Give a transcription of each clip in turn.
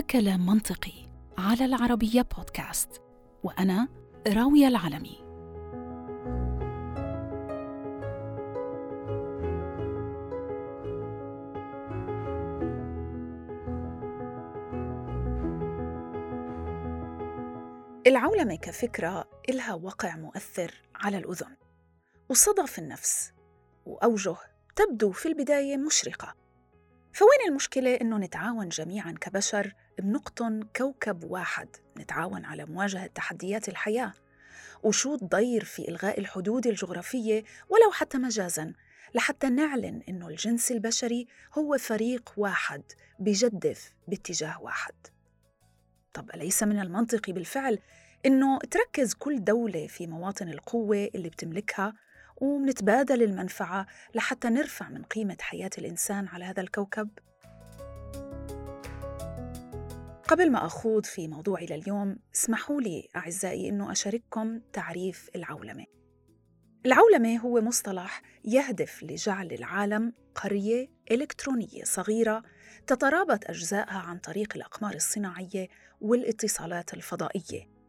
هذا كلام منطقي على العربية بودكاست وأنا راوية العلمي. العولمة كفكرة إلها وقع مؤثر على الأذن وصدى في النفس وأوجه تبدو في البداية مشرقة. فوين المشكلة إنه نتعاون جميعاً كبشر بنقطن كوكب واحد؟ نتعاون على مواجهة تحديات الحياة. وشوط ضير في إلغاء الحدود الجغرافية ولو حتى مجازاً لحتى نعلن إنه الجنس البشري هو فريق واحد بجدف باتجاه واحد. طب أليس من المنطقي بالفعل إنه تركز كل دولة في مواطن القوة اللي بتملكها ونتبادل المنفعة لحتى نرفع من قيمة حياة الإنسان على هذا الكوكب؟ قبل ما أخوض في موضوعي لليوم اسمحوا لي أعزائي أنه أشارككم تعريف العولمة العولمة هو مصطلح يهدف لجعل العالم قرية إلكترونية صغيرة تترابط أجزائها عن طريق الأقمار الصناعية والاتصالات الفضائية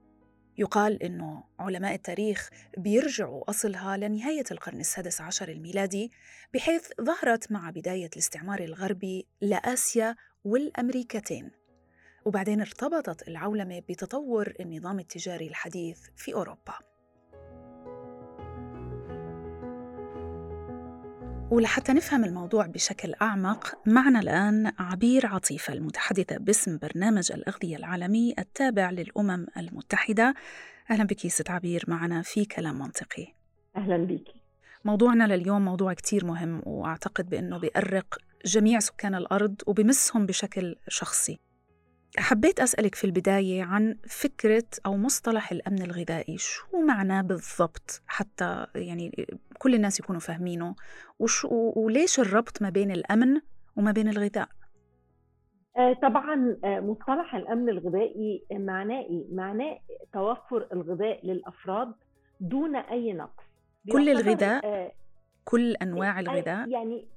يقال أنه علماء التاريخ بيرجعوا أصلها لنهاية القرن السادس عشر الميلادي بحيث ظهرت مع بداية الاستعمار الغربي لآسيا والأمريكتين. وبعدين ارتبطت العولمة بتطور النظام التجاري الحديث في أوروبا. ولحتى نفهم الموضوع بشكل أعمق معنا الآن عبير عطيفة المتحدثة باسم برنامج الأغذية العالمي التابع للأمم المتحدة. أهلا بك ست عبير معنا في كلام منطقي. أهلا بك. موضوعنا لليوم موضوع كتير مهم وأعتقد بأنه بيأرق جميع سكان الأرض وبمسهم بشكل شخصي. حبيت أسألك في البداية عن فكرة أو مصطلح الأمن الغذائي. شو معناه بالضبط؟ حتى يعني كل الناس يكونوا فاهمينه. وشو وليش الربط ما بين الأمن وما بين الغذاء؟ آه، طبعا آه، مصطلح الأمن الغذائي معناه إيه؟ معناه توفر الغذاء للأفراد دون أي نقص. كل الغذاء؟ آه، كل أنواع الغذاء؟ يعني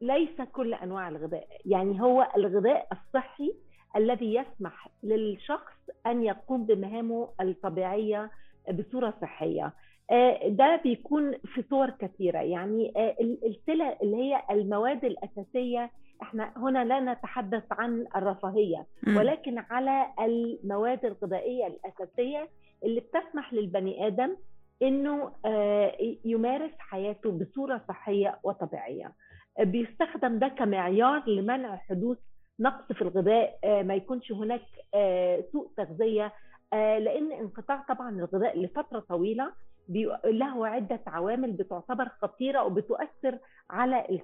ليس كل أنواع الغذاء. يعني هو الغذاء الصحي الذي يسمح للشخص أن يقوم بمهامه الطبيعية بصورة صحية. آه، ده بيكون في صور كثيرة. يعني آه، السلع اللي هي المواد الأساسية إحنا هنا لا نتحدث عن الرفاهية ولكن على المواد الغذائية الأساسية اللي بتسمح للبني آدم إنه آه، يمارس حياته بصورة صحية وطبيعية. بيستخدم ده كمعيار لمنع حدوث نقص في الغذاء آه، ما يكونش هناك آه، سوء تغذية آه، لأن انقطاع طبعا الغذاء لفترة طويلة له عدة عوامل بتعتبر خطيرة وبتؤثر على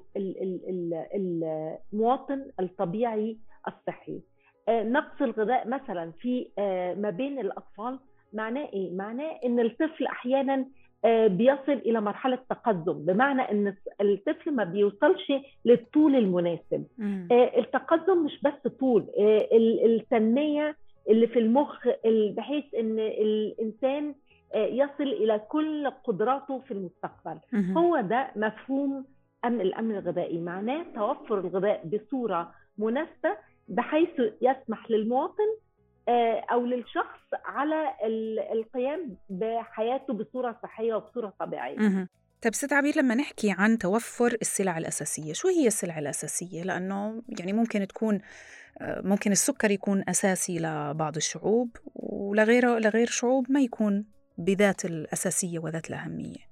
المواطن الطبيعي الصحي. نقص الغذاء مثلا في ما بين الأطفال معناه إيه؟ معناه إن الطفل أحيانا بيصل إلى مرحلة تقدم بمعنى إن الطفل ما بيوصلش للطول المناسب. آه، التقدم مش بس طول آه، التنمية اللي في المخ بحيث إن الإنسان يصل إلى كل قدراته في المستقبل. هو ده مفهوم امن الأمن الغذائي. معناه توفر الغذاء بصورة مناسبة بحيث يسمح للمواطن آه، أو للشخص على القيام بحياته بصورة صحية وبصورة طبيعية. طيب ست عبير لما نحكي عن توفر السلع الأساسية، شو هي السلع الأساسية؟ لأنه يعني ممكن تكون آه، ممكن السكر يكون أساسي لبعض الشعوب ولغيره لغير شعوب ما يكون بذات الأساسية وذات الأهمية.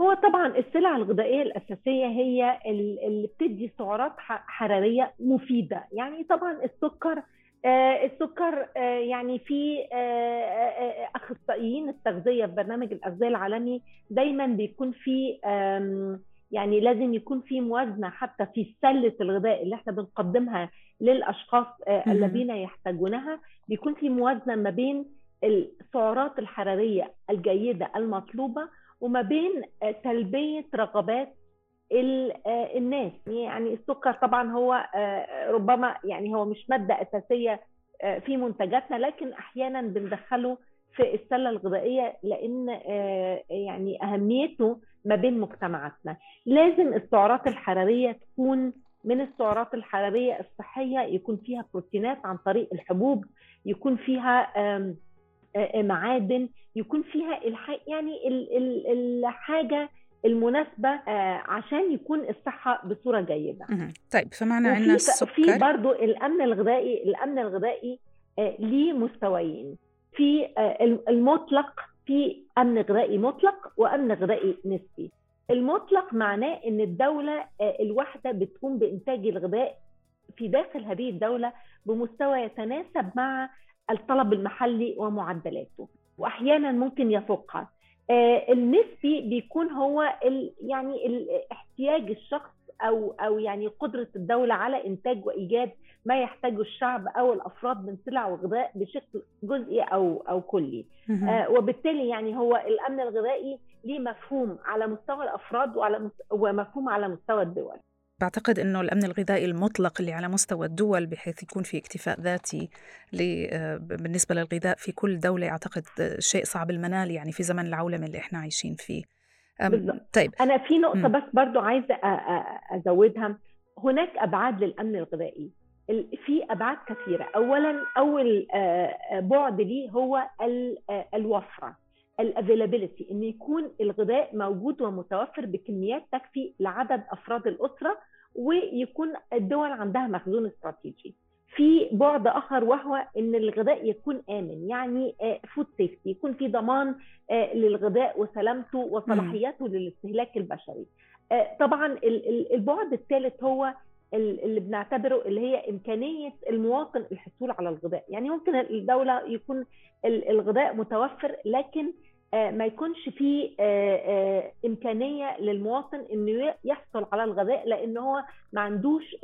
هو طبعا السلع الغذائية الأساسية هي اللي بتدي سعرات حرارية مفيدة، يعني طبعا السكر آه، السكر آه، يعني في آه، أخصائيين التغذية في برنامج الأغذية العالمي دايما بيكون في يعني لازم يكون في موازنة حتى في سلة الغذاء اللي إحنا بنقدمها للأشخاص الذين يحتاجونها. بيكون في موازنة ما بين السعرات الحرارية الجيدة المطلوبة وما بين تلبية رغبات آه، الناس. يعني السكر طبعا هو آه، ربما يعني هو مش مادة أساسية آه، في منتجاتنا لكن أحيانا بندخله في السلة الغذائية لأن يعني أهميته ما بين مجتمعاتنا. لازم السعرات الحرارية تكون من السعرات الحرارية الصحية يكون فيها بروتينات عن طريق الحبوب يكون فيها معادن يكون فيها يعني الحاجة المناسبة عشان يكون الصحة بصورة جيدة. طيب فمعنى عندنا السكر. في برضه الأمن الغذائي الأمن الغذائي ليه مستويين. في المطلق في أمن غذائي مطلق وأمن غذائي نسبي. المطلق معناه إن الدولة الواحدة بتقوم بإنتاج الغذاء في داخل هذه الدولة بمستوى يتناسب مع الطلب المحلي ومعدلاته. واحيانا ممكن يفوقها. النسبي بيكون هو ال يعني الاحتياج الشخص أو أو يعني قدرة الدولة على إنتاج وإيجاد ما يحتاجه الشعب أو الأفراد من سلع وغذاء بشكل جزئي أو أو كلي. آه وبالتالي يعني هو الأمن الغذائي ليه مفهوم على مستوى الأفراد وعلى ومفهوم على مستوى الدول. بعتقد إنه الأمن الغذائي المطلق اللي على مستوى الدول بحيث يكون في اكتفاء ذاتي بالنسبة للغذاء في كل دولة أعتقد شيء صعب المنال يعني في زمن العولمة اللي إحنا عايشين فيه. طيب. أنا في نقطة م. بس برضو عايزة أزودها. هناك أبعاد للأمن الغذائي. في أبعاد كثيرة. اولا أول بعد ليه هو الوفرة. ال availability إن يكون الغذاء موجود ومتوفر بكميات تكفي لعدد أفراد الأسرة ويكون الدول عندها مخزون استراتيجي. في بعد آخر وهو إن الغذاء يكون آمن يعني food safety يكون في ضمان للغذاء وسلامته وصلاحياته للاستهلاك البشري. طبعا البعد الثالث هو اللي بنعتبره اللي هي إمكانية المواطن الحصول على الغذاء. يعني ممكن الدولة يكون الغذاء متوفر لكن ما يكونش فيه إمكانية للمواطن إنه يحصل على الغذاء لأن هو ما عندوش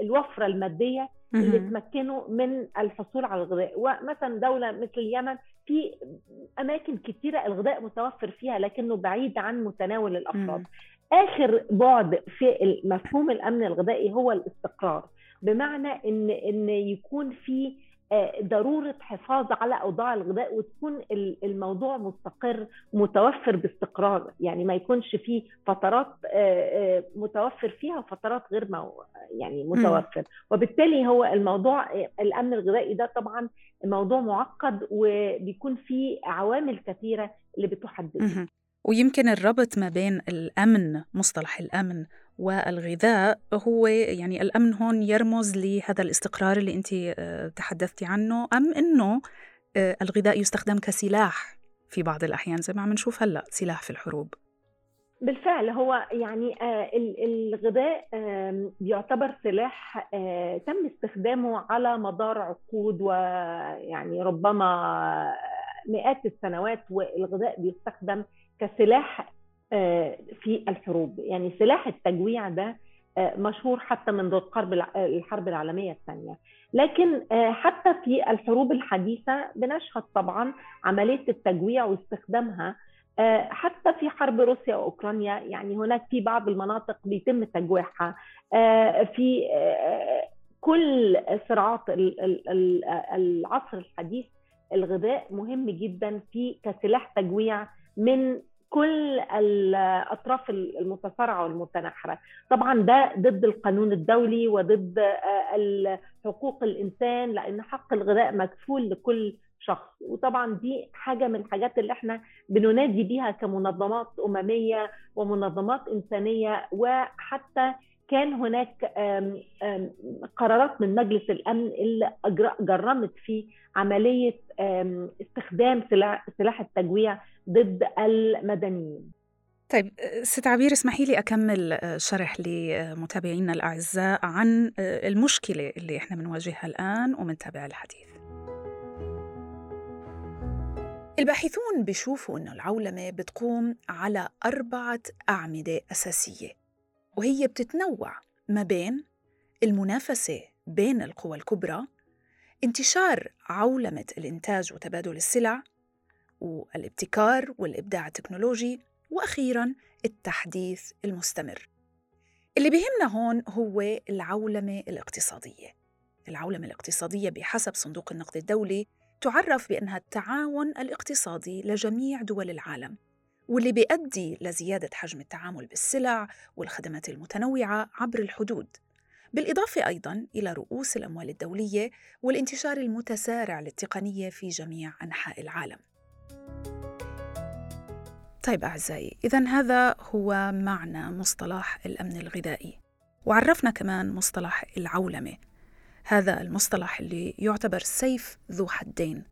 الوفرة المادية اللي تمكنه من الحصول على الغذاء. ومثلا دولة مثل اليمن في أماكن كثيره الغذاء متوفر فيها لكنه بعيد عن متناول الأفراد. آخر بعد في مفهوم الأمن الغذائي هو الاستقرار. بمعنى إن إن يكون في ضرورة حفاظ على أوضاع الغذاء وتكون الموضوع مستقر متوفر باستقرار. يعني ما يكونش في فترات متوفر فيها وفترات غير يعني متوفر. وبالتالي هو الموضوع الأمن الغذائي ده طبعا موضوع معقد وبيكون فيه عوامل كثيرة اللي بتحدده. ويمكن الربط ما بين الأمن مصطلح الأمن والغذاء هو يعني الأمن هون يرمز لهذا الاستقرار اللي انت تحدثتي عنه أم إنه الغذاء يستخدم كسلاح في بعض الأحيان زي ما عم نشوف هلأ سلاح في الحروب. بالفعل هو يعني الغذاء بيعتبر سلاح تم استخدامه على مدار عقود ويعني ربما مئات السنوات والغذاء بيستخدم كسلاح في الحروب. يعني سلاح التجويع ده مشهور حتى منذ الحرب الحرب العالمية الثانية. لكن حتى في الحروب الحديثة بنشهد طبعا عملية التجويع واستخدامها حتى في حرب روسيا وأوكرانيا. يعني هناك في بعض المناطق بيتم تجويعها. في كل صراعات العصر الحديث الغذاء مهم جدا في كسلاح تجويع من كل الأطراف المتصارعة والمتناحرة. طبعا ده ضد القانون الدولي وضد حقوق الإنسان لأن حق الغذاء مكفول لكل شخص. وطبعا دي حاجة من الحاجات اللي إحنا بننادي بيها كمنظمات أممية ومنظمات إنسانية. وحتى كان هناك قرارات من مجلس الأمن اللي جرمت في عملية استخدام سلاح التجويع ضد المدنيين. طيب ست عبير اسمحي لي أكمل شرح لمتابعينا الأعزاء عن المشكلة اللي إحنا بنواجهها الآن ومنتابع الحديث. الباحثون بيشوفوا أنه العولمة بتقوم على أربعة أعمدة أساسية وهي بتتنوع ما بين المنافسة بين القوى الكبرى انتشار عولمة الإنتاج وتبادل السلع والابتكار والإبداع التكنولوجي وأخيراً التحديث المستمر. اللي بيهمنا هون هو العولمة الاقتصادية. العولمة الاقتصادية بحسب صندوق النقد الدولي تعرف بأنها التعاون الاقتصادي لجميع دول العالم واللي بيؤدي لزيادة حجم التعامل بالسلع والخدمات المتنوعة عبر الحدود. بالإضافة أيضا إلى رؤوس الأموال الدولية والانتشار المتسارع للتقنية في جميع أنحاء العالم. طيب أعزائي إذا هذا هو معنى مصطلح الأمن الغذائي. وعرفنا كمان مصطلح العولمة. هذا المصطلح اللي يعتبر سيف ذو حدين.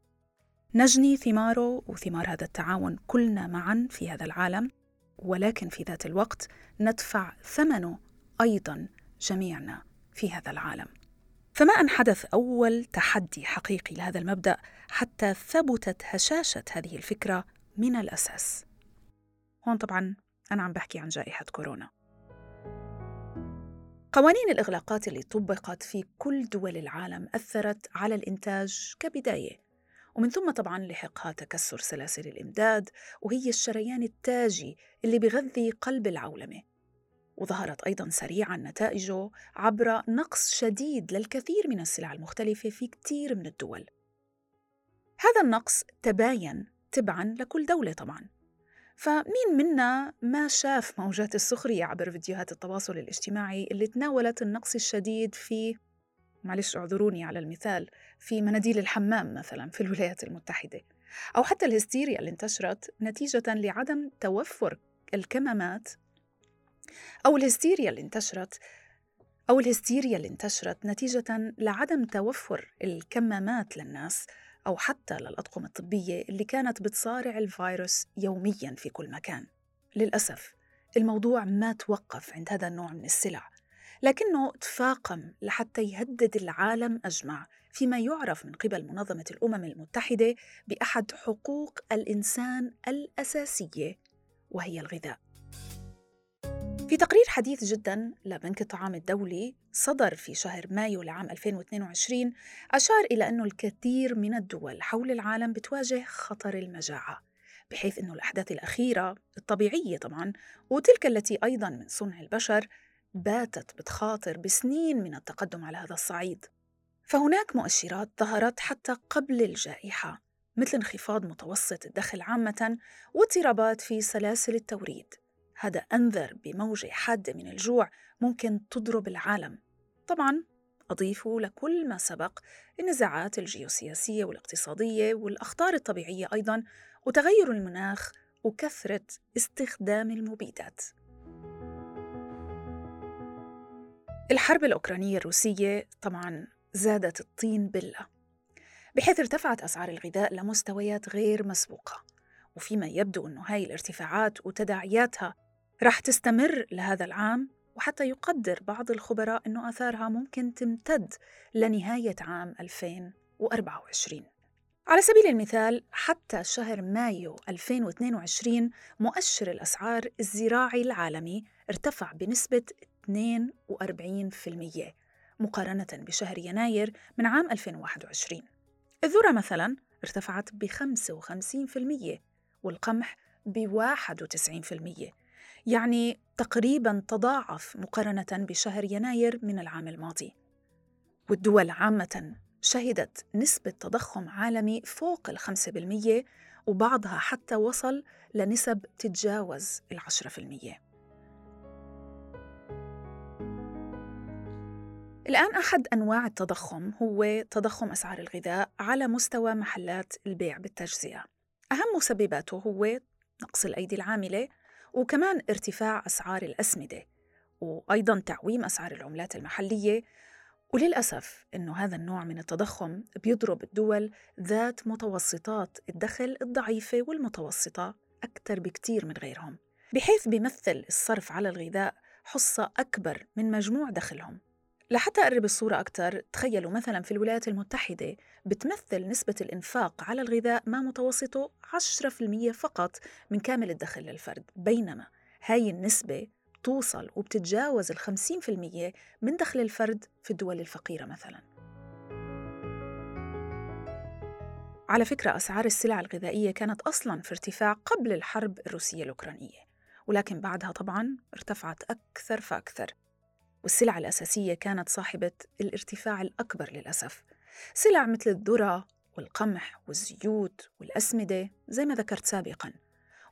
نجني ثماره وثمار هذا التعاون كلنا معا في هذا العالم ولكن في ذات الوقت ندفع ثمنه أيضا جميعنا في هذا العالم. فما أن حدث أول تحدي حقيقي لهذا المبدأ حتى ثبتت هشاشة هذه الفكرة من الأساس. هون طبعا أنا عم بحكي عن جائحة كورونا. قوانين الإغلاقات اللي طبقت في كل دول العالم أثرت على الإنتاج كبداية ومن ثم طبعا لحقها تكسر سلاسل الإمداد وهي الشريان التاجي اللي بغذي قلب العولمة. وظهرت أيضا سريعا نتائجه عبر نقص شديد للكثير من السلع المختلفة في كثير من الدول. هذا النقص تباين تبعا لكل دولة طبعا. فمين منا ما شاف موجات السخرية عبر فيديوهات التواصل الاجتماعي اللي تناولت النقص الشديد في معلش اعذروني على المثال في مناديل الحمام مثلا في الولايات المتحدة أو حتى الهستيريا اللي انتشرت نتيجة لعدم توفر الكمامات أو الهستيريا اللي انتشرت أو الهستيريا اللي انتشرت نتيجة لعدم توفر الكمامات للناس أو حتى للأطقم الطبية اللي كانت بتصارع الفيروس يوميا في كل مكان للأسف الموضوع ما توقف عند هذا النوع من السلع لكنه تفاقم لحتى يهدد العالم أجمع فيما يعرف من قبل منظمة الأمم المتحدة بأحد حقوق الإنسان الأساسية وهي الغذاء. في تقرير حديث جدا لبنك الطعام الدولي صدر في شهر مايو لعام 2022 أشار إلى أن الكثير من الدول حول العالم بتواجه خطر المجاعة بحيث أن الأحداث الأخيرة الطبيعية طبعا وتلك التي أيضا من صنع البشر باتت بتخاطر بسنين من التقدم على هذا الصعيد. فهناك مؤشرات ظهرت حتى قبل الجائحة مثل انخفاض متوسط الدخل عامة واضطرابات في سلاسل التوريد. هذا أنذر بموجة حادة من الجوع ممكن تضرب العالم. طبعا أضيف لكل ما سبق النزاعات الجيوسياسية والاقتصادية والأخطار الطبيعية أيضا وتغير المناخ وكثرة استخدام المبيدات. الحرب الأوكرانية الروسية طبعا زادت الطين بلة بحيث ارتفعت أسعار الغذاء لمستويات غير مسبوقة وفيما يبدو أنه هاي الارتفاعات وتداعياتها رح تستمر لهذا العام وحتى يقدر بعض الخبراء أنه آثارها ممكن تمتد لنهاية عام 2024 على سبيل المثال حتى شهر مايو 2022 مؤشر الأسعار الزراعي العالمي ارتفع بنسبة 42% مقارنة بشهر يناير من عام 2021 الذرة مثلا ارتفعت ب 55% والقمح ب 91% يعني تقريبا تضاعف مقارنة بشهر يناير من العام الماضي. والدول عامة شهدت نسبة تضخم عالمي فوق الخمسة بالمية وبعضها حتى وصل لنسب تتجاوز العشرة في المية الآن أحد أنواع التضخم هو تضخم أسعار الغذاء على مستوى محلات البيع بالتجزئة. أهم مسبباته هو نقص الأيدي العاملة وكمان ارتفاع أسعار الأسمدة وأيضا تعويم أسعار العملات المحلية. وللأسف أنه هذا النوع من التضخم بيضرب الدول ذات متوسطات الدخل الضعيفة والمتوسطة أكثر بكتير من غيرهم بحيث بيمثل الصرف على الغذاء حصة أكبر من مجموع دخلهم. لحتى أقرب الصورة أكثر تخيلوا مثلا في الولايات المتحدة بتمثل نسبة الإنفاق على الغذاء ما متوسطه 10% فقط من كامل الدخل للفرد بينما هاي النسبة توصل وبتتجاوز ال 50% من دخل الفرد في الدول الفقيرة مثلا. على فكرة أسعار السلع الغذائية كانت أصلا في ارتفاع قبل الحرب الروسية الأوكرانية ولكن بعدها طبعا ارتفعت أكثر فأكثر. والسلع الأساسية كانت صاحبة الارتفاع الأكبر للأسف. سلع مثل الذرة والقمح والزيوت والأسمدة زي ما ذكرت سابقاً.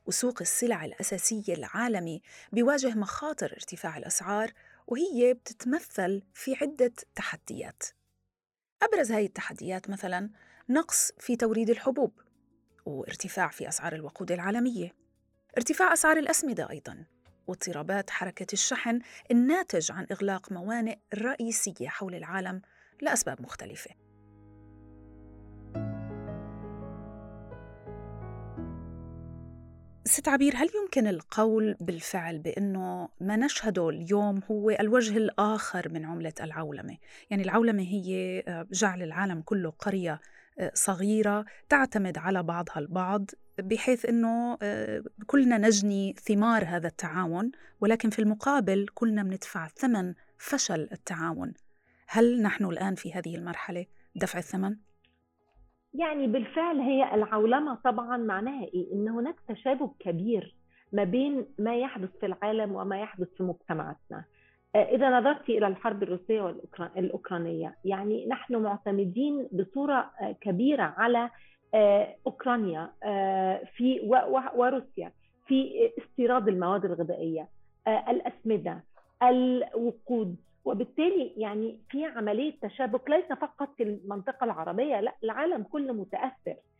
وسوق السلع الأساسية العالمي بيواجه مخاطر ارتفاع الأسعار وهي بتتمثل في عدة تحديات. أبرز هاي التحديات مثلا نقص في توريد الحبوب وارتفاع في أسعار الوقود العالمية. ارتفاع أسعار الأسمدة أيضاً. واضطرابات حركة الشحن الناتج عن إغلاق موانئ رئيسية حول العالم لأسباب مختلفة. ست عبير هل يمكن القول بالفعل بأنه ما نشهده اليوم هو الوجه الآخر من عملة العولمة؟ يعني العولمة هي آه، جعل العالم كله قرية صغيرة تعتمد على بعضها البعض بحيث أنه آه، كلنا نجني ثمار هذا التعاون ولكن في المقابل كلنا بندفع ثمن فشل التعاون هل نحن الآن في هذه المرحلة دفع الثمن؟ يعني بالفعل هي العولمة طبعا معناها إيه؟ إن هناك تشابك كبير ما بين ما يحدث في العالم وما يحدث في مجتمعاتنا. آه، إذا نظرت إلى الحرب الروسية والاوكرانيه يعني نحن معتمدين بصورة آه، كبيرة على آه، أوكرانيا في وروسيا في استيراد المواد الغذائية الأسمدة الوقود. وبالتالي يعني في عملية تشابك ليس فقط في المنطقة العربية لا العالم كله متأثر. آه،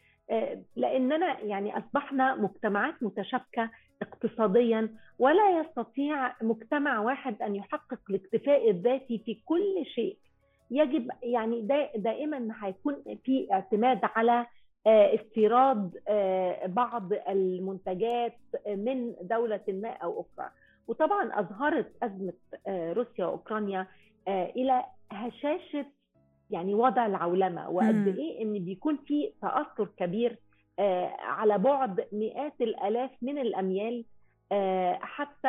لاننا يعني أصبحنا مجتمعات متشابكة اقتصاديا ولا يستطيع مجتمع واحد أن يحقق الاكتفاء الذاتي في كل شيء. يجب يعني دائما هيكون في اعتماد على آه، استيراد آه، بعض المنتجات من دولة ما أو أخرى. وطبعا أظهرت أزمة آه، روسيا وأوكرانيا آه، إلى هشاشة يعني وضع العولمة وقد إيه إن بيكون في تأثر كبير آه، على بعد مئات الآلاف من الأميال حتى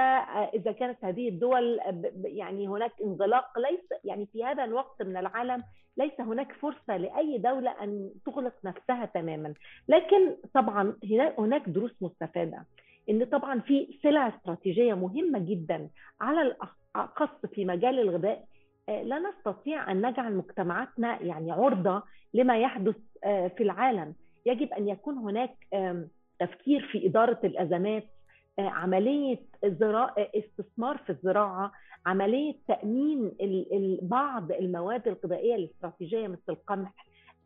إذا كانت هذه الدول يعني هناك انغلاق ليس يعني في هذا الوقت من العالم ليس هناك فرصة لأي دولة أن تغلق نفسها تماما. لكن طبعا هناك دروس مستفادة إن طبعا في سلع استراتيجية مهمة جدا على الاخص في مجال الغذاء آه، لا نستطيع أن نجعل مجتمعاتنا يعني عرضة لما يحدث آه، في العالم. يجب أن يكون هناك تفكير في إدارة الأزمات آه، عملية استثمار في الزراعة عملية تأمين بعض المواد الغذائية الاستراتيجية مثل القمح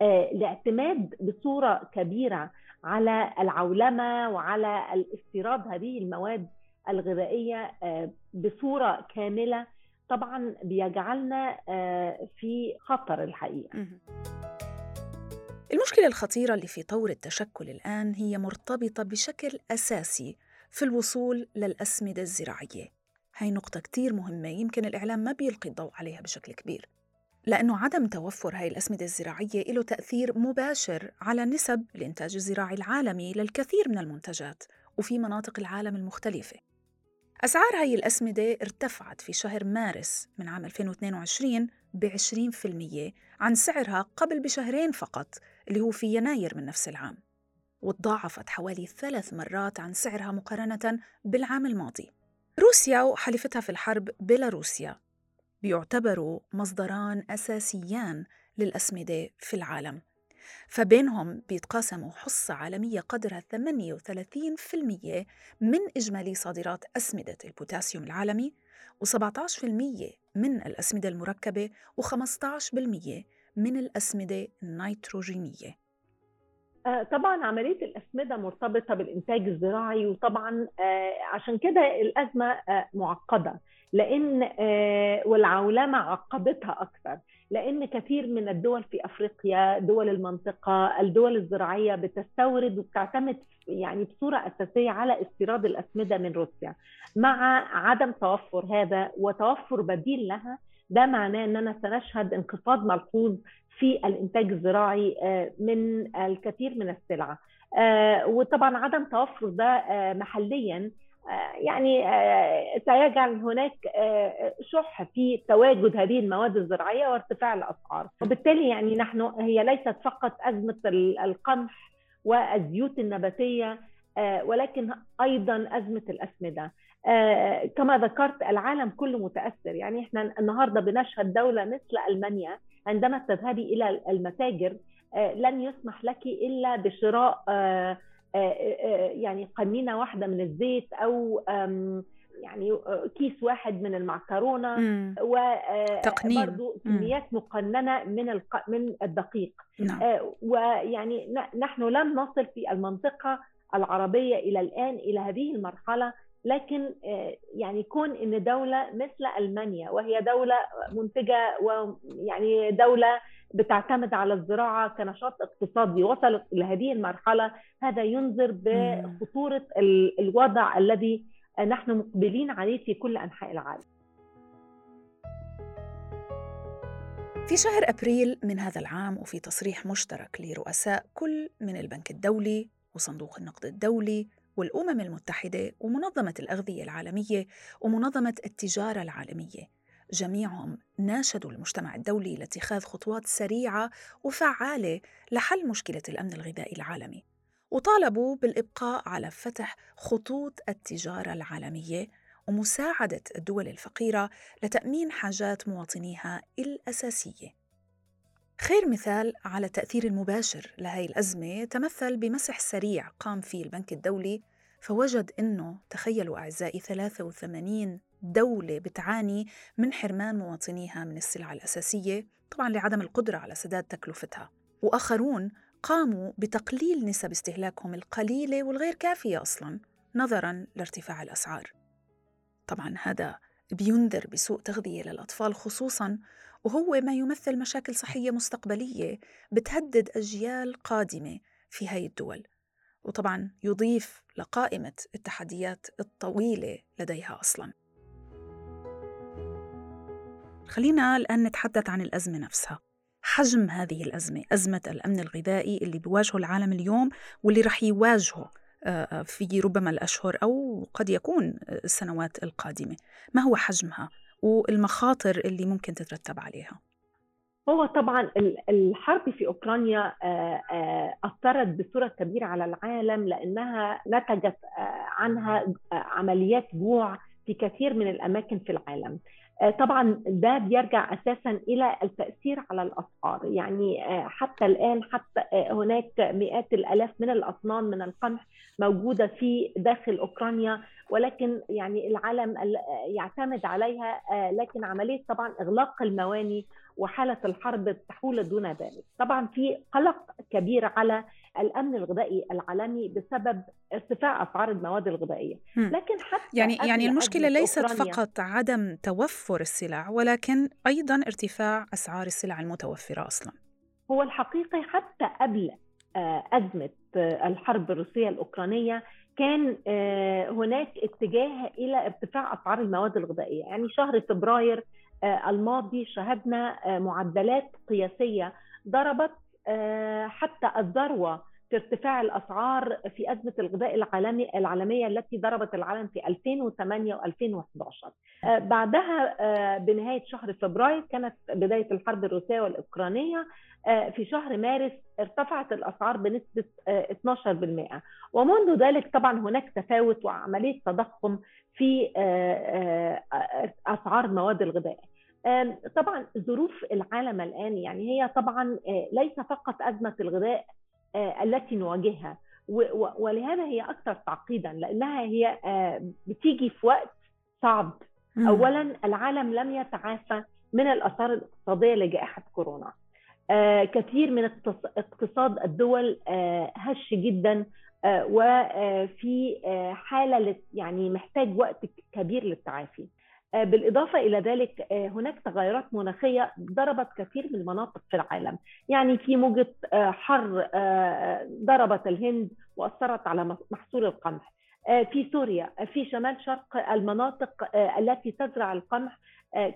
الاعتماد بصورة كبيرة على العولمة وعلى الاستيراد هذه المواد الغذائية آه، بصورة كاملة. طبعا بيجعلنا آه، في خطر الحقيقة. المشكلة الخطيرة اللي في طور التشكل الآن هي مرتبطة بشكل أساسي في الوصول للأسمدة الزراعية. هاي نقطة كتير مهمة يمكن الإعلام ما بيلقي الضوء عليها بشكل كبير. لأنه عدم توفر هاي الأسمدة الزراعية له تأثير مباشر على نسب الإنتاج الزراعي العالمي للكثير من المنتجات وفي مناطق العالم المختلفة أسعار هاي الأسمدة ارتفعت في شهر مارس من عام 2022 ب 20% عن سعرها قبل بشهرين فقط اللي هو في يناير من نفس العام وتضاعفت حوالي ثلاث مرات عن سعرها مقارنة بالعام الماضي. روسيا وحليفتها في الحرب بيلاروسيا بيعتبروا مصدران أساسيان للأسمدة في العالم. فبينهم بيتقاسموا حصة عالمية قدرها 38% من إجمالي صادرات أسمدة البوتاسيوم العالمي و17% من الأسمدة المركبة و15% من الأسمدة النيتروجينية. آه، طبعا عملية الأسمدة مرتبطة بالإنتاج الزراعي وطبعا آه، عشان كده الأزمة آه، معقدة لأن آه، والعولمة عقدتها أكثر. لأن كثير من الدول في أفريقيا دول المنطقة الدول الزراعية بتستورد وبتعتمد يعني بصورة أساسية على استيراد الأسمدة من روسيا. مع عدم توفر هذا وتوفر بديل لها ده معناه إننا سنشهد انخفاض ملحوظ في الإنتاج الزراعي آه، من الكثير من السلع. آه، وطبعا عدم توفر ده محليا آه، يعني آه، سيجعل هناك آه، شح في تواجد هذه المواد الزراعية وارتفاع الأسعار. وبالتالي يعني نحن هي ليست فقط أزمة القمح والزيوت النباتية ولكن أيضا أزمة الأسمدة. كما ذكرت العالم كله متأثر. يعني إحنا النهارده بنشهد دولة مثل ألمانيا عندما تذهبي إلى المتاجر لن يسمح لك إلا بشراء يعني قنينة واحدة من الزيت أو يعني كيس واحد من المعكرونة وبرضه كميات مقننة من. من الدقيق نعم. ويعني نحن لم نصل في المنطقة العربية إلى الآن إلى هذه المرحلة لكن يعني كون إن دولة مثل ألمانيا وهي دولة منتجة ويعني دولة بتعتمد على الزراعة كنشاط اقتصادي. وصلت إلى هذه المرحلة هذا ينذر بخطورة الوضع الذي نحن مقبلين عليه في كل أنحاء العالم. في شهر أبريل من هذا العام وفي تصريح مشترك لرؤساء كل من البنك الدولي وصندوق النقد الدولي والأمم المتحدة ومنظمة الأغذية العالمية ومنظمة التجارة العالمية. جميعهم ناشدوا المجتمع الدولي لاتخاذ خطوات سريعة وفعالة لحل مشكلة الأمن الغذائي العالمي وطالبوا بالإبقاء على فتح خطوط التجارة العالمية ومساعدة الدول الفقيرة لتأمين حاجات مواطنيها الأساسية. خير مثال على التأثير المباشر لهي الأزمة تمثل بمسح سريع قام فيه البنك الدولي فوجد أنه تخيلوا أعزائي 83 دولة بتعاني من حرمان مواطنيها من السلع الأساسية طبعا لعدم القدرة على سداد تكلفتها. وآخرون قاموا بتقليل نسب استهلاكهم القليلة والغير كافية أصلا نظرا لارتفاع الأسعار. طبعا هذا بينذر بسوء تغذية للأطفال خصوصا وهو ما يمثل مشاكل صحية مستقبلية بتهدد أجيال قادمة في هاي الدول. وطبعا يضيف لقائمة التحديات الطويلة لديها أصلاً. خلينا الآن نتحدث عن الأزمة نفسها. حجم هذه الأزمة أزمة الأمن الغذائي اللي بيواجهه العالم اليوم واللي رح يواجهه في ربما الأشهر أو قد يكون السنوات القادمة. ما هو حجمها والمخاطر اللي ممكن تترتب عليها؟ هو طبعا الحرب في أوكرانيا أثرت بصورة كبيرة على العالم لأنها نتجت عنها عمليات جوع في كثير من الأماكن في العالم. طبعا ده بيرجع أساسا إلى التأثير على الأسعار. يعني حتى الآن حتى هناك مئات الآلاف من الأطنان من القمح موجودة في داخل أوكرانيا. ولكن يعني العالم يعتمد عليها لكن عملية طبعا إغلاق المواني وحالة الحرب تحول دون ذلك. طبعا في قلق كبير على الأمن الغذائي العالمي بسبب ارتفاع أسعار المواد الغذائية. لكن حتى يعني يعني المشكلة ليست فقط عدم توفر السلع ولكن أيضا ارتفاع أسعار السلع المتوفرة أصلا. هو الحقيقي حتى قبل أزمة الحرب الروسية الأوكرانية كان هناك اتجاه إلى ارتفاع أسعار المواد الغذائية. يعني شهر فبراير الماضي شهدنا معدلات قياسية ضربت حتى الذروة في ارتفاع الأسعار في أزمة الغذاء العالمي العالمية التي ضربت العالم في 2008 و2011 بعدها بنهاية شهر فبراير كانت بداية الحرب الروسية والأوكرانية في شهر مارس ارتفعت الأسعار بنسبة 12% ومنذ ذلك طبعا هناك تفاوت وعملية تضخم في أسعار مواد الغذاء. طبعا ظروف العالم الآن يعني هي طبعا ليس فقط أزمة الغذاء التي نواجهها. ولهذا هي أكثر تعقيدا لأنها هي بتيجي في وقت صعب. اولا العالم لم يتعافى من الأثار الاقتصادية لجائحة كورونا. كثير من اقتصاد الدول هش جدا وفي حالة يعني محتاج وقت كبير للتعافي. بالإضافة إلى ذلك هناك تغيرات مناخية ضربت كثير من المناطق في العالم. يعني في موجة حر ضربت الهند وأثرت على محصول القمح. في سوريا في شمال شرق المناطق التي تزرع القمح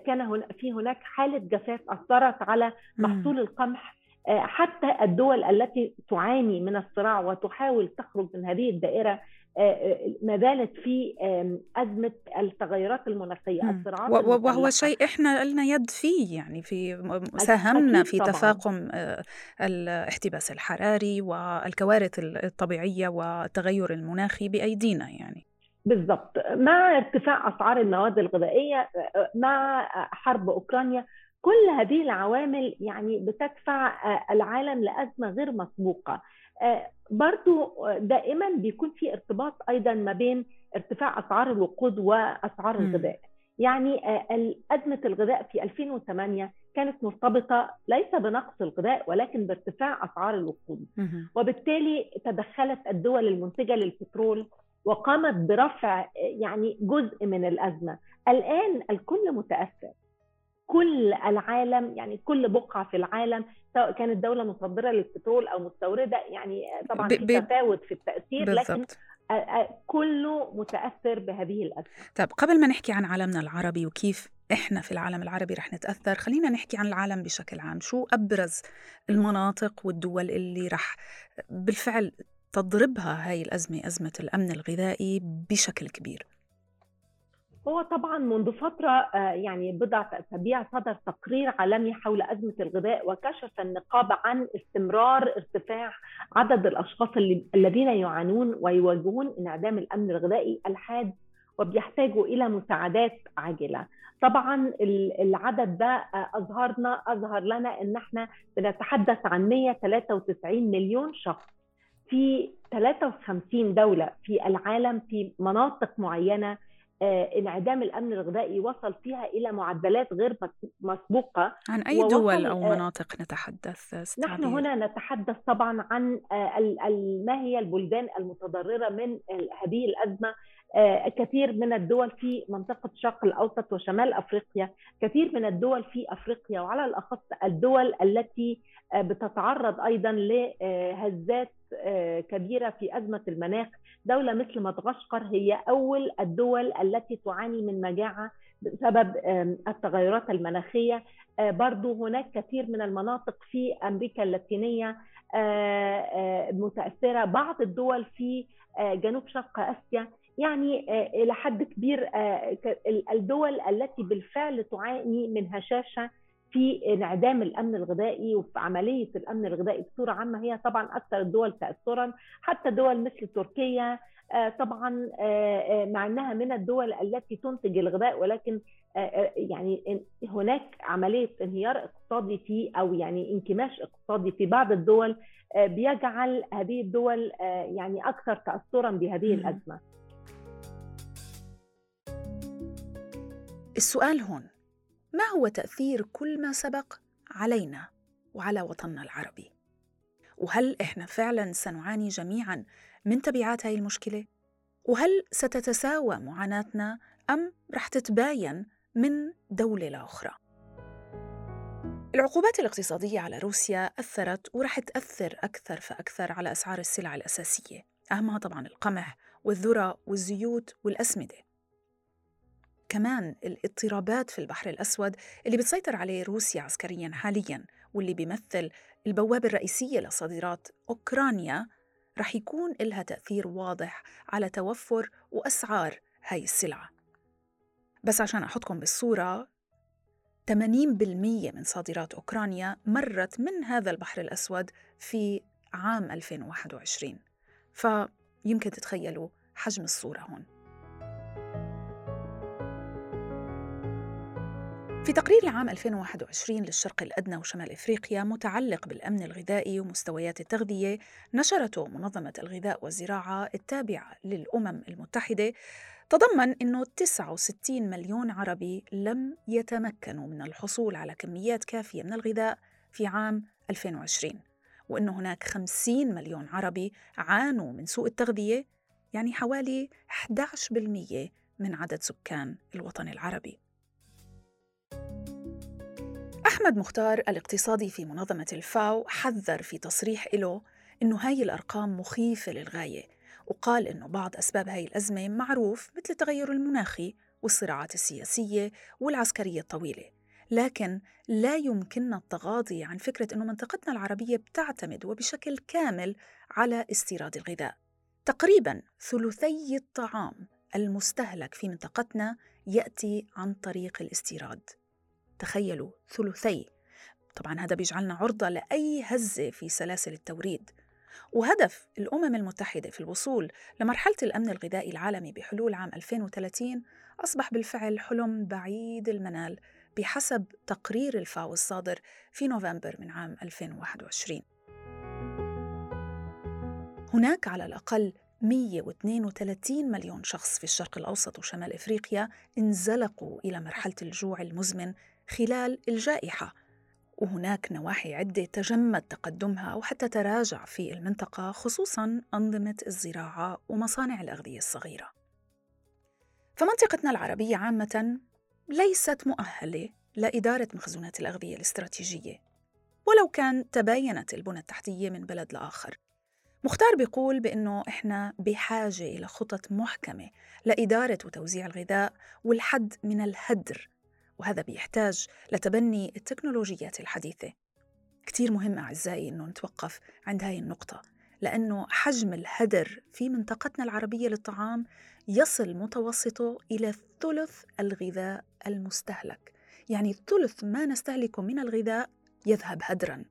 كان في هناك حالة جفاف أثرت على محصول القمح حتى الدول التي تعاني من الصراع وتحاول تخرج من هذه الدائرة ما زالت في أزمة التغيرات المناخية الصراعات وهو شيء إحنا لنا يد فيه يعني في ساهمنا في طبعاً. تفاقم الاحتباس الحراري والكوارث الطبيعية والتغير المناخي بأيدينا يعني. بالضبط. مع ارتفاع أسعار المواد الغذائية مع حرب أوكرانيا كل هذه العوامل يعني بتدفع العالم لأزمة غير مسبوقة. برضو دائما بيكون في ارتباط أيضا ما بين ارتفاع أسعار الوقود وأسعار الغذاء. يعني أزمة الغذاء في 2008 كانت مرتبطة ليس بنقص الغذاء ولكن بارتفاع أسعار الوقود. وبالتالي تدخلت الدول المنتجة للبترول وقامت برفع يعني جزء من الأزمة. الآن الكل متأثر. كل العالم يعني كل بقعة في العالم سواء كانت دولة مصدرة للبترول أو مستوردة يعني طبعا في تفاوت في التأثير بالزبط. لكن كله متأثر بهذه الأزمة. طيب قبل ما نحكي عن عالمنا العربي وكيف إحنا في العالم العربي رح نتأثر، خلينا نحكي عن العالم بشكل عام، شو أبرز المناطق والدول اللي رح بالفعل تضربها هاي الأزمة، أزمة الأمن الغذائي بشكل كبير؟ هو طبعا منذ فترة آه، يعني بضعة أسابيع صدر تقرير عالمي حول أزمة الغذاء وكشف النقابة عن استمرار ارتفاع عدد الأشخاص الذين يعانون ويواجهون انعدام الأمن الغذائي الحاد وبيحتاجوا إلى مساعدات عاجلة. طبعا العدد ده آه، أظهرنا أظهر لنا أن إحنا بنتحدث عن 193 مليون شخص في 53 دولة في العالم في مناطق معينة انعدام الأمن الغذائي وصل فيها إلى معدلات غير مسبوقة عن أي دول أو آه، مناطق نتحدث استعبير. نحن هنا نتحدث طبعا عن آه، ما هي البلدان المتضررة من هذه الأزمة كثير من الدول في منطقة الشرق الأوسط وشمال أفريقيا كثير من الدول في أفريقيا وعلى الأخص الدول التي بتتعرض أيضا لهزات كبيرة في أزمة المناخ. دولة مثل مدغشقر هي أول الدول التي تعاني من مجاعة بسبب التغيرات المناخية. آه، برضو هناك كثير من المناطق في آه، آه، متأثرة بعض الدول في جنوب شرق آسيا. يعني إلى حد كبير الدول التي بالفعل تعاني من هشاشة في انعدام الأمن الغذائي وفي عملية الأمن الغذائي بصورة عامة هي طبعا أكثر الدول تاثرا حتى دول مثل تركيا آه، طبعا آه، آه، مع إنها من الدول التي تنتج الغذاء ولكن يعني هناك عملية انهيار اقتصادي في أو يعني انكماش اقتصادي في بعض الدول بيجعل هذه الدول يعني أكثر تاثرا بهذه الأزمة. السؤال هون ما هو تأثير كل ما سبق علينا وعلى وطننا العربي؟ وهل إحنا فعلا سنعاني جميعا من تبعات هاي المشكلة؟ وهل ستتساوى معاناتنا أم رح تتباين من دولة لأخرى؟ العقوبات الاقتصادية على روسيا أثرت ورح تأثر أكثر فأكثر على أسعار السلع الأساسية أهمها طبعا القمح والذرة والزيوت والأسمدة. كمان الاضطرابات في البحر الأسود اللي بتسيطر عليه روسيا عسكريا حاليا واللي بيمثل البوابة الرئيسية لصادرات أوكرانيا رح يكون لها تأثير واضح على توفر وأسعار هاي السلعة. بس عشان أحطكم بالصورة 80% من صادرات أوكرانيا مرت من هذا البحر الأسود في عام 2021 فيمكن تتخيلوا حجم الصورة هون. في تقرير لعام 2021 للشرق الأدنى وشمال إفريقيا متعلق بالأمن الغذائي ومستويات التغذية نشرته منظمة الغذاء والزراعة التابعة للأمم المتحدة تضمن أنه 69 مليون عربي لم يتمكنوا من الحصول على كميات كافية من الغذاء في عام 2020 وأنه هناك 50 مليون عربي عانوا من سوء التغذية يعني حوالي 11% من عدد سكان الوطن العربي. أحمد مختار الاقتصادي في منظمة الفاو حذر في تصريح له إنه هاي الأرقام مخيفة للغاية وقال إنه بعض أسباب هاي الأزمة معروف مثل التغير المناخي والصراعات السياسية والعسكرية الطويلة لكن لا يمكننا التغاضي عن فكرة أنه منطقتنا العربية بتعتمد وبشكل كامل على استيراد الغذاء. تقريبا ثلثي الطعام المستهلك في منطقتنا يأتي عن طريق الاستيراد. تخيلوا ثلثي. طبعا هذا بيجعلنا عرضة لأي هزة في سلاسل التوريد. وهدف الأمم المتحدة في الوصول لمرحلة الأمن الغذائي العالمي بحلول عام 2030 أصبح بالفعل حلم بعيد المنال بحسب تقرير الفاو الصادر في نوفمبر من عام 2021 هناك على الأقل 132 مليون شخص في الشرق الأوسط وشمال إفريقيا انزلقوا إلى مرحلة الجوع المزمن خلال الجائحة. وهناك نواحي عدة تجمد تقدمها أو حتى تراجع في المنطقة خصوصا أنظمة الزراعة ومصانع الأغذية الصغيرة. فمنطقتنا العربية عامة ليست مؤهلة لإدارة مخزونات الأغذية الاستراتيجية ولو كان تباينت البنى التحتية من بلد لآخر. مختار بيقول بأنه إحنا بحاجة إلى خطط محكمة لإدارة وتوزيع الغذاء والحد من الهدر وهذا بيحتاج لتبني التكنولوجيات الحديثة. كتير مهم أعزائي أنه نتوقف عند هاي النقطة لأنه حجم الهدر في منطقتنا العربية للطعام يصل متوسطه إلى ثلث الغذاء المستهلك. يعني ثلث ما نستهلكه من الغذاء يذهب هدراً.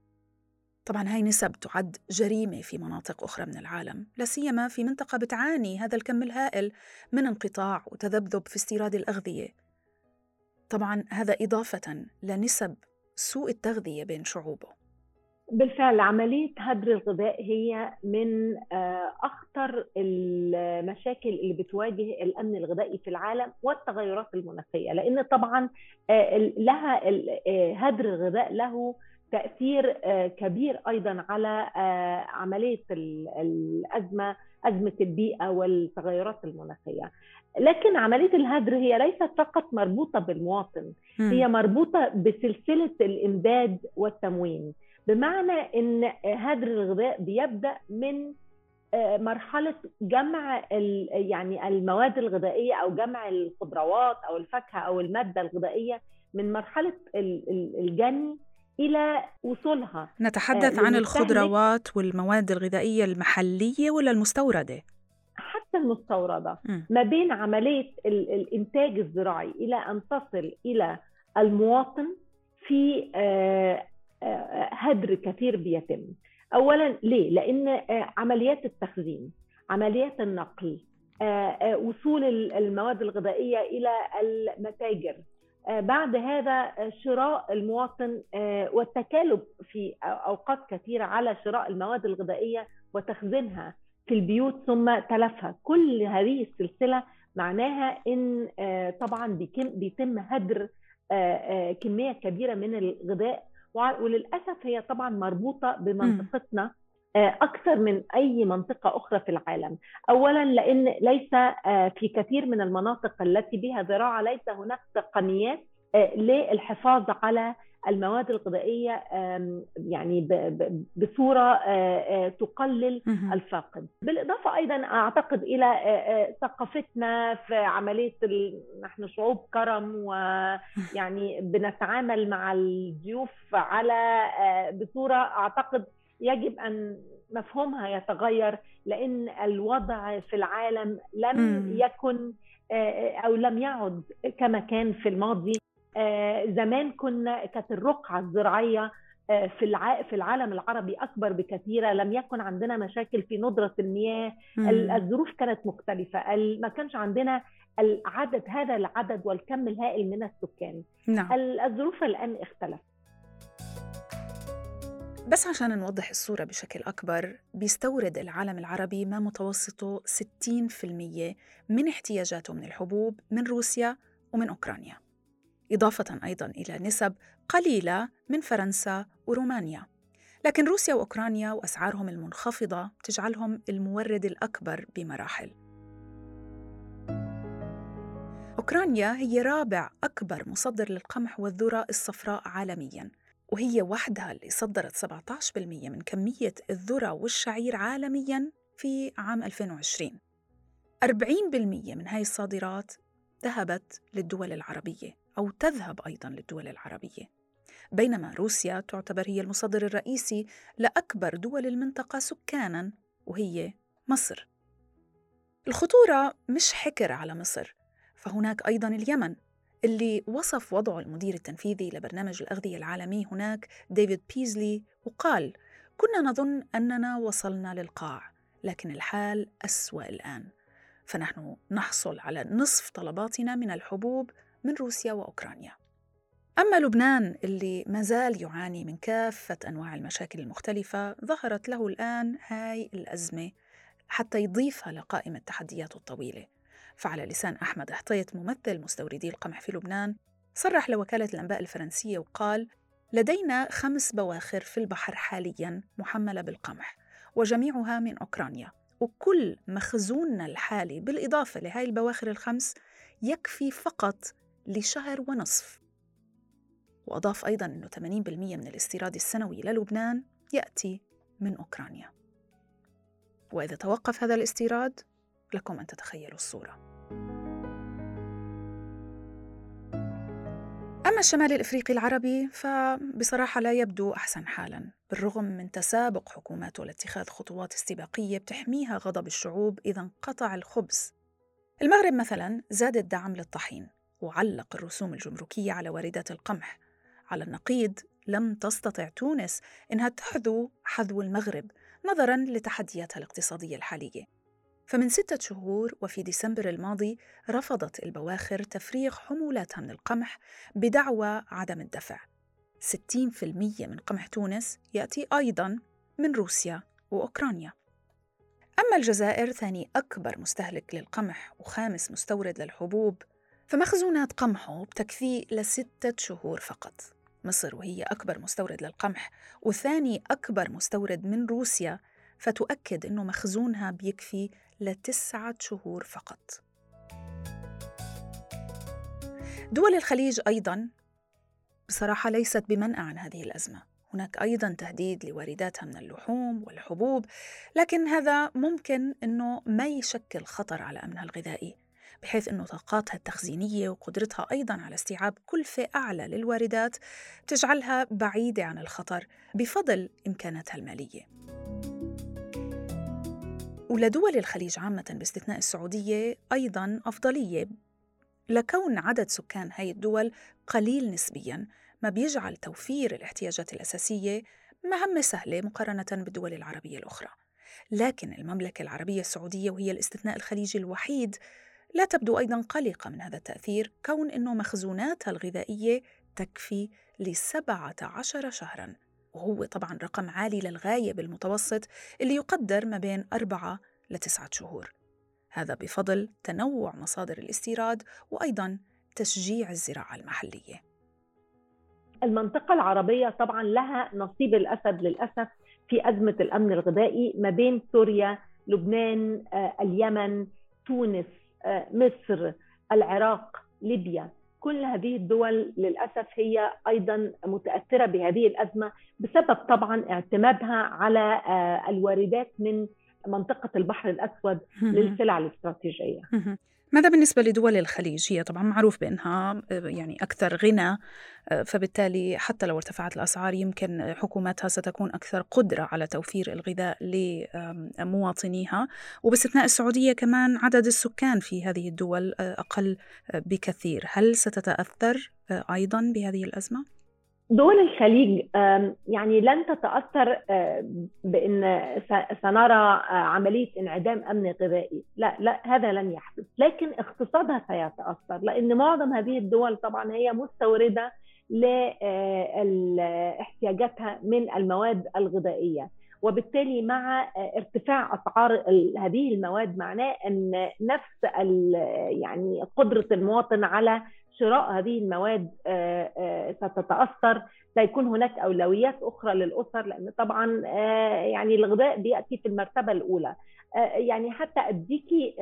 طبعا هاي نسب تعد جريمة في مناطق أخرى من العالم لا سيما في منطقة بتعاني هذا الكم الهائل من انقطاع وتذبذب في استيراد الأغذية. طبعا هذا إضافة لنسب سوء التغذية بين شعوبه. بالفعل عملية هدر الغذاء هي من آه، أخطر المشاكل اللي بتواجه الأمن الغذائي في العالم والتغيرات المناخية لأن طبعا آه، لها آه، هدر الغذاء له تأثير كبير أيضا على عملية الأزمة أزمة البيئة والتغيرات المناخية. لكن عملية الهدر هي ليست فقط مربوطة بالمواطن، هي مربوطة بسلسلة الإمداد والتموين، بمعنى إن هدر الغذاء بيبدأ من مرحلة جمع يعني المواد الغذائية أو جمع الخضروات أو الفاكهة أو المادة الغذائية من مرحلة الجني إلى وصولها. نتحدث عن الخضروات والمواد الغذائية المحلية ولا المستوردة؟ حتى المستوردة. م. ما بين عملية الإنتاج الزراعي إلى أن تصل إلى المواطن في آه، آه، هدر كثير بيتم. اولا ليه؟ لأن آه، عمليات التخزين عمليات النقل وصول المواد الغذائية إلى المتاجر آه، بعد هذا شراء المواطن آه، والتكالب في أوقات كثيرة على شراء المواد الغذائية وتخزينها في البيوت ثم تلفها. كل هذه السلسلة معناها إن آه، طبعا بيتم هدر كمية كبيرة من الغذاء وللأسف هي طبعا مربوطة بمنطقتنا أكثر من أي منطقة أخرى في العالم. اولا لأن ليس في كثير من المناطق التي بها زراعة ليس هناك تقنيات للحفاظ على المواد الغذائية يعني بصورة تقلل الفاقد. بالإضافة أيضا أعتقد إلى ثقافتنا في عملية نحن شعوب كرم ويعني بنتعامل مع الضيوف على بصورة أعتقد يجب أن مفهومها يتغير لأن الوضع في العالم لم م. يكن أو لم يعد كما كان في الماضي زمان كنا كانت الرقعة الزراعية في في العالم العربي أكبر بكثير لم يكن عندنا مشاكل في ندرة المياه م. الظروف كانت مختلفة ما كانش عندنا العدد هذا العدد والكم الهائل من السكان نعم. الظروف الآن اختلفت بس عشان نوضح الصورة بشكل أكبر بيستورد العالم العربي ما متوسطه 60% من احتياجاته من الحبوب من روسيا ومن أوكرانيا إضافة أيضا إلى نسب قليلة من فرنسا ورومانيا. لكن روسيا وأوكرانيا وأسعارهم المنخفضة تجعلهم المورد الأكبر بمراحل. أوكرانيا هي رابع أكبر مصدر للقمح والذرة الصفراء عالمياً. وهي وحدها اللي صدرت 17% من كمية الذرة والشعير عالمياً في عام 2020 40% من هاي الصادرات ذهبت للدول العربية أو تذهب أيضاً للدول العربية. بينما روسيا تعتبر هي المصدر الرئيسي لأكبر دول المنطقة سكاناً وهي مصر. الخطورة مش حكر على مصر فهناك أيضاً اليمن. اللي وصف وضعه المدير التنفيذي لبرنامج الأغذية العالمي هناك ديفيد بيزلي وقال كنا نظن أننا وصلنا للقاع لكن الحال أسوأ الآن. فنحن نحصل على نصف طلباتنا من الحبوب من روسيا وأوكرانيا. أما لبنان اللي ما زال يعاني من كافة أنواع المشاكل المختلفة ظهرت له الآن هاي الأزمة حتى يضيفها لقائمة تحدياته الطويلة. فعلى لسان أحمد حطيت ممثل مستوردي القمح في لبنان صرح لوكالة الأنباء الفرنسية وقال لدينا خمس بواخر في البحر حاليا محملة بالقمح وجميعها من أوكرانيا وكل مخزوننا الحالي بالإضافة لهاي البواخر الخمس يكفي فقط لشهر ونصف. وأضاف أيضا أنه 80% من الاستيراد السنوي للبنان يأتي من أوكرانيا. وإذا توقف هذا الاستيراد لكم أن تتخيلوا الصورة. أما الشمال الإفريقي العربي فبصراحة لا يبدو أحسن حالا بالرغم من تسابق حكوماته لاتخاذ خطوات استباقية بتحميها غضب الشعوب إذا انقطع الخبز. المغرب مثلا زاد الدعم للطحين وعلق الرسوم الجمركية على واردات القمح. على النقيض لم تستطع تونس إنها تحذو حذو المغرب نظرا لتحدياتها الاقتصادية الحالية. فمن ستة شهور وفي ديسمبر الماضي رفضت البواخر تفريغ حمولاتها من القمح بدعوى عدم الدفع. 60% من قمح تونس يأتي أيضا من روسيا وأوكرانيا. أما الجزائر ثاني أكبر مستهلك للقمح وخامس مستورد للحبوب فمخزونات قمحه بتكفيه لستة شهور فقط. مصر وهي أكبر مستورد للقمح وثاني أكبر مستورد من روسيا فتؤكد أنه مخزونها بيكفي لتسعة شهور فقط. دول الخليج أيضا بصراحة ليست بمنأى عن هذه الأزمة. هناك أيضا تهديد لوارداتها من اللحوم والحبوب لكن هذا ممكن أنه ما يشكل خطر على أمنها الغذائي بحيث أنه طاقاتها التخزينية وقدرتها أيضا على استيعاب كلفة أعلى للواردات تجعلها بعيدة عن الخطر بفضل إمكاناتها المالية. ولدول الخليج عامة باستثناء السعودية أيضا أفضلية. لكون عدد سكان هاي الدول قليل نسبيا ما بيجعل توفير الاحتياجات الأساسية مهمة سهلة مقارنة بالدول العربية الأخرى. لكن المملكة العربية السعودية وهي الاستثناء الخليجي الوحيد لا تبدو أيضا قلقة من هذا التأثير كون أنه مخزوناتها الغذائية تكفي لسبعة عشر شهرا. وهو طبعا رقم عالي للغاية بالمتوسط اللي يقدر ما بين أربعة لتسعة شهور. هذا بفضل تنوع مصادر الاستيراد وأيضا تشجيع الزراعة المحلية. المنطقة العربية طبعا لها نصيب الأسد للأسف في أزمة الأمن الغذائي ما بين سوريا لبنان آه، اليمن تونس آه، مصر العراق ليبيا. كل هذه الدول للأسف هي أيضا متأثرة بهذه الأزمة بسبب طبعا اعتمادها على آه، الواردات من منطقة البحر الأسود للسلع الاستراتيجية. ماذا بالنسبة لدول الخليج؟ هي طبعا معروف بأنها آه، يعني أكثر غنى آه، فبالتالي حتى لو ارتفعت الأسعار يمكن حكوماتها ستكون أكثر قدرة على توفير الغذاء لمواطنيها وباستثناء السعودية كمان عدد السكان في هذه الدول آه، أقل بكثير هل ستتأثر أيضا بهذه الأزمة؟ دول الخليج يعني لن تتأثر بإن سنرى عملية انعدام أمن غذائي. لا لا هذا لن يحدث. لكن اقتصادها سيتأثر لأن معظم هذه الدول طبعا هي مستوردة لاحتياجاتها من المواد الغذائية. وبالتالي مع ارتفاع أسعار هذه المواد معناه إن نفس يعني قدرة المواطن على شراء هذه المواد آه، آه، ستتأثر سيكون هناك أولويات أخرى للأسر لأن طبعا آه، يعني الغذاء بيأتي في المرتبة الأولى. يعني حتى اديكي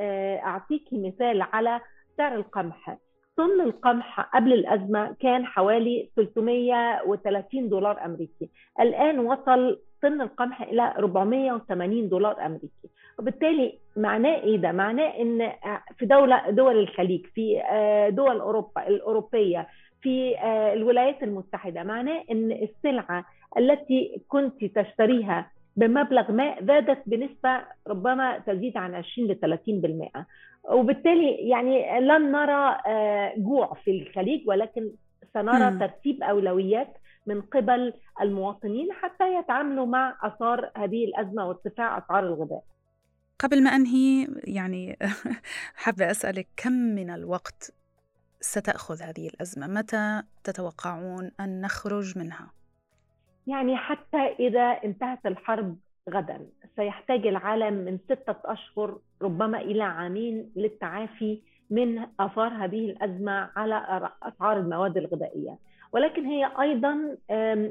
اعطيكي مثال على سعر القمح. طن القمح قبل الأزمة كان حوالي 330 دولار أمريكي. الآن وصل طن القمح إلى 480 دولار أمريكي. وبالتالي معناه إيه ده؟ معناه إن في دولة دول الخليج في آه، دول أوروبا الأوروبية في آه، الولايات المتحدة معناه إن السلعة التي كنت تشتريها بمبلغ ما زادت بنسبة ربما تزيد عن 20 ل 30% وبالتالي يعني لن نرى آه، جوع في الخليج ولكن سنرى ترتيب أولويات من قبل المواطنين حتى يتعاملوا مع آثار هذه الأزمة وارتفاع أسعار الغذاء. قبل ما أنهي يعني حابة أسألك كم من الوقت ستأخذ هذه الأزمة؟ متى تتوقعون أن نخرج منها؟ يعني حتى إذا انتهت الحرب غدا سيحتاج العالم من ستة أشهر ربما إلى عامين للتعافي من آثار هذه الأزمة على أسعار المواد الغذائية ولكن هي أيضا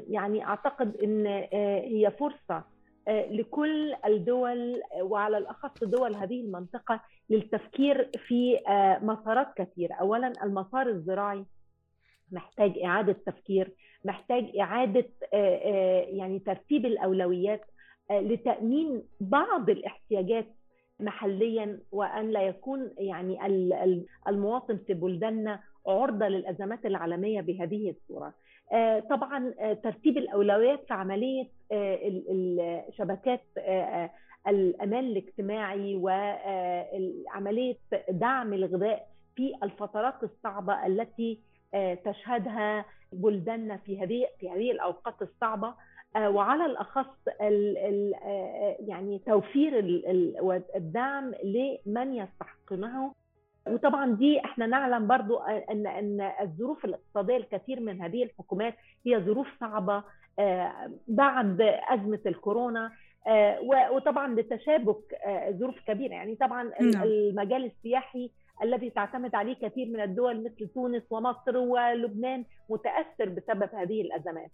يعني أعتقد أن آه، هي فرصة لكل الدول وعلى الأخص دول هذه المنطقة للتفكير في آه، مسارات كثيرة أولا المسار الزراعي محتاج إعادة تفكير محتاج إعادة يعني ترتيب الأولويات لتأمين بعض الاحتياجات محليا وأن لا يكون يعني المواطن في بلداننا عرضة للأزمات العالمية بهذه الصورة. آه، طبعا آه، ترتيب الأولويات في عملية آه، شبكات الأمان الاجتماعي وعمليه دعم الغذاء في الفترات الصعبة التي تشهدها بلداننا في هذه في هذه الأوقات الصعبة. وعلى الأخص ال ال يعني توفير الدعم لمن يستحقونه وطبعا دي إحنا نعلم برضو ان إن الظروف الاقتصادية الكثير من هذه الحكومات هي ظروف صعبة آه، بعد أزمة الكورونا وطبعا لتشابك ظروف كبيرة يعني طبعا نعم. المجال السياحي الذي تعتمد عليه كثير من الدول مثل تونس ومصر ولبنان متأثر بسبب هذه الأزمات.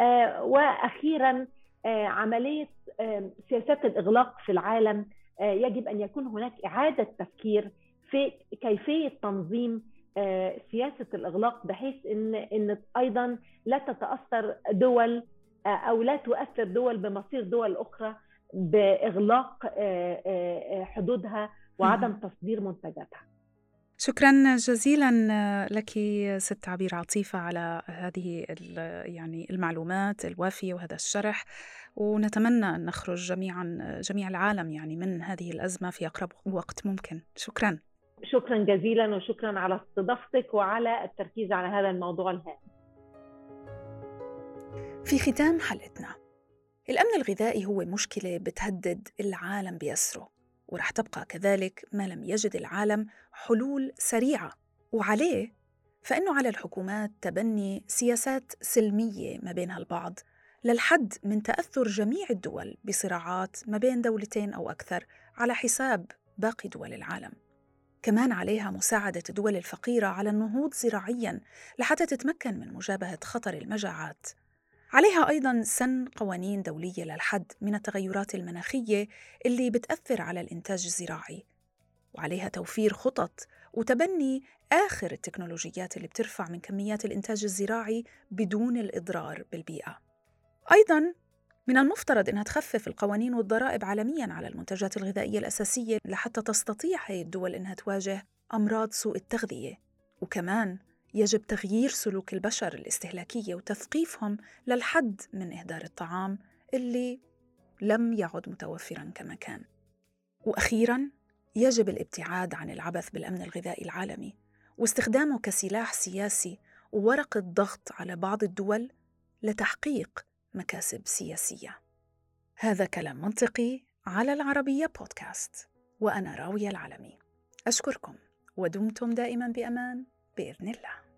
آه وأخيرا آه عملية آه سياسات الإغلاق في العالم آه يجب أن يكون هناك إعادة تفكير في كيفية تنظيم آه سياسة الإغلاق بحيث ان إن أيضا لا تتأثر دول آه أو لا تؤثر دول بمصير دول أخرى بإغلاق آه، حدودها وعدم تصدير منتجاتها. شكرا جزيلا لك ست عبير عطيفة على هذه يعني المعلومات الوافية وهذا الشرح ونتمنى أن نخرج جميعا جميع العالم يعني من هذه الأزمة في أقرب وقت ممكن. شكرا. شكرا جزيلا وشكرا على استضافتك وعلى التركيز على هذا الموضوع الهام. في ختام حلقتنا. الأمن الغذائي هو مشكلة بتهدد العالم بأسره ورح تبقى كذلك ما لم يجد العالم حلول سريعة. وعليه؟ فإنه على الحكومات تبني سياسات سلمية ما بينها البعض للحد من تأثر جميع الدول بصراعات ما بين دولتين أو أكثر على حساب باقي دول العالم. كمان عليها مساعدة الدول الفقيرة على النهوض زراعياً لحتى تتمكن من مجابهة خطر المجاعات. عليها أيضا سن قوانين دولية للحد من التغيرات المناخية اللي بتأثر على الإنتاج الزراعي. وعليها توفير خطط وتبني آخر التكنولوجيات اللي بترفع من كميات الإنتاج الزراعي بدون الإضرار بالبيئة. أيضا من المفترض أنها تخفف القوانين والضرائب عالميا على المنتجات الغذائية الأساسية لحتى تستطيع هي الدول أنها تواجه أمراض سوء التغذية وكمان يجب تغيير سلوك البشر الاستهلاكية وتثقيفهم للحد من إهدار الطعام اللي لم يعد متوفرا كما كان. وأخيرا يجب الابتعاد عن العبث بالأمن الغذائي العالمي واستخدامه كسلاح سياسي وورقة ضغط على بعض الدول لتحقيق مكاسب سياسية. هذا كلام منطقي على العربية بودكاست وأنا راوية العالمي. أشكركم ودمتم دائما بأمان بإذن الله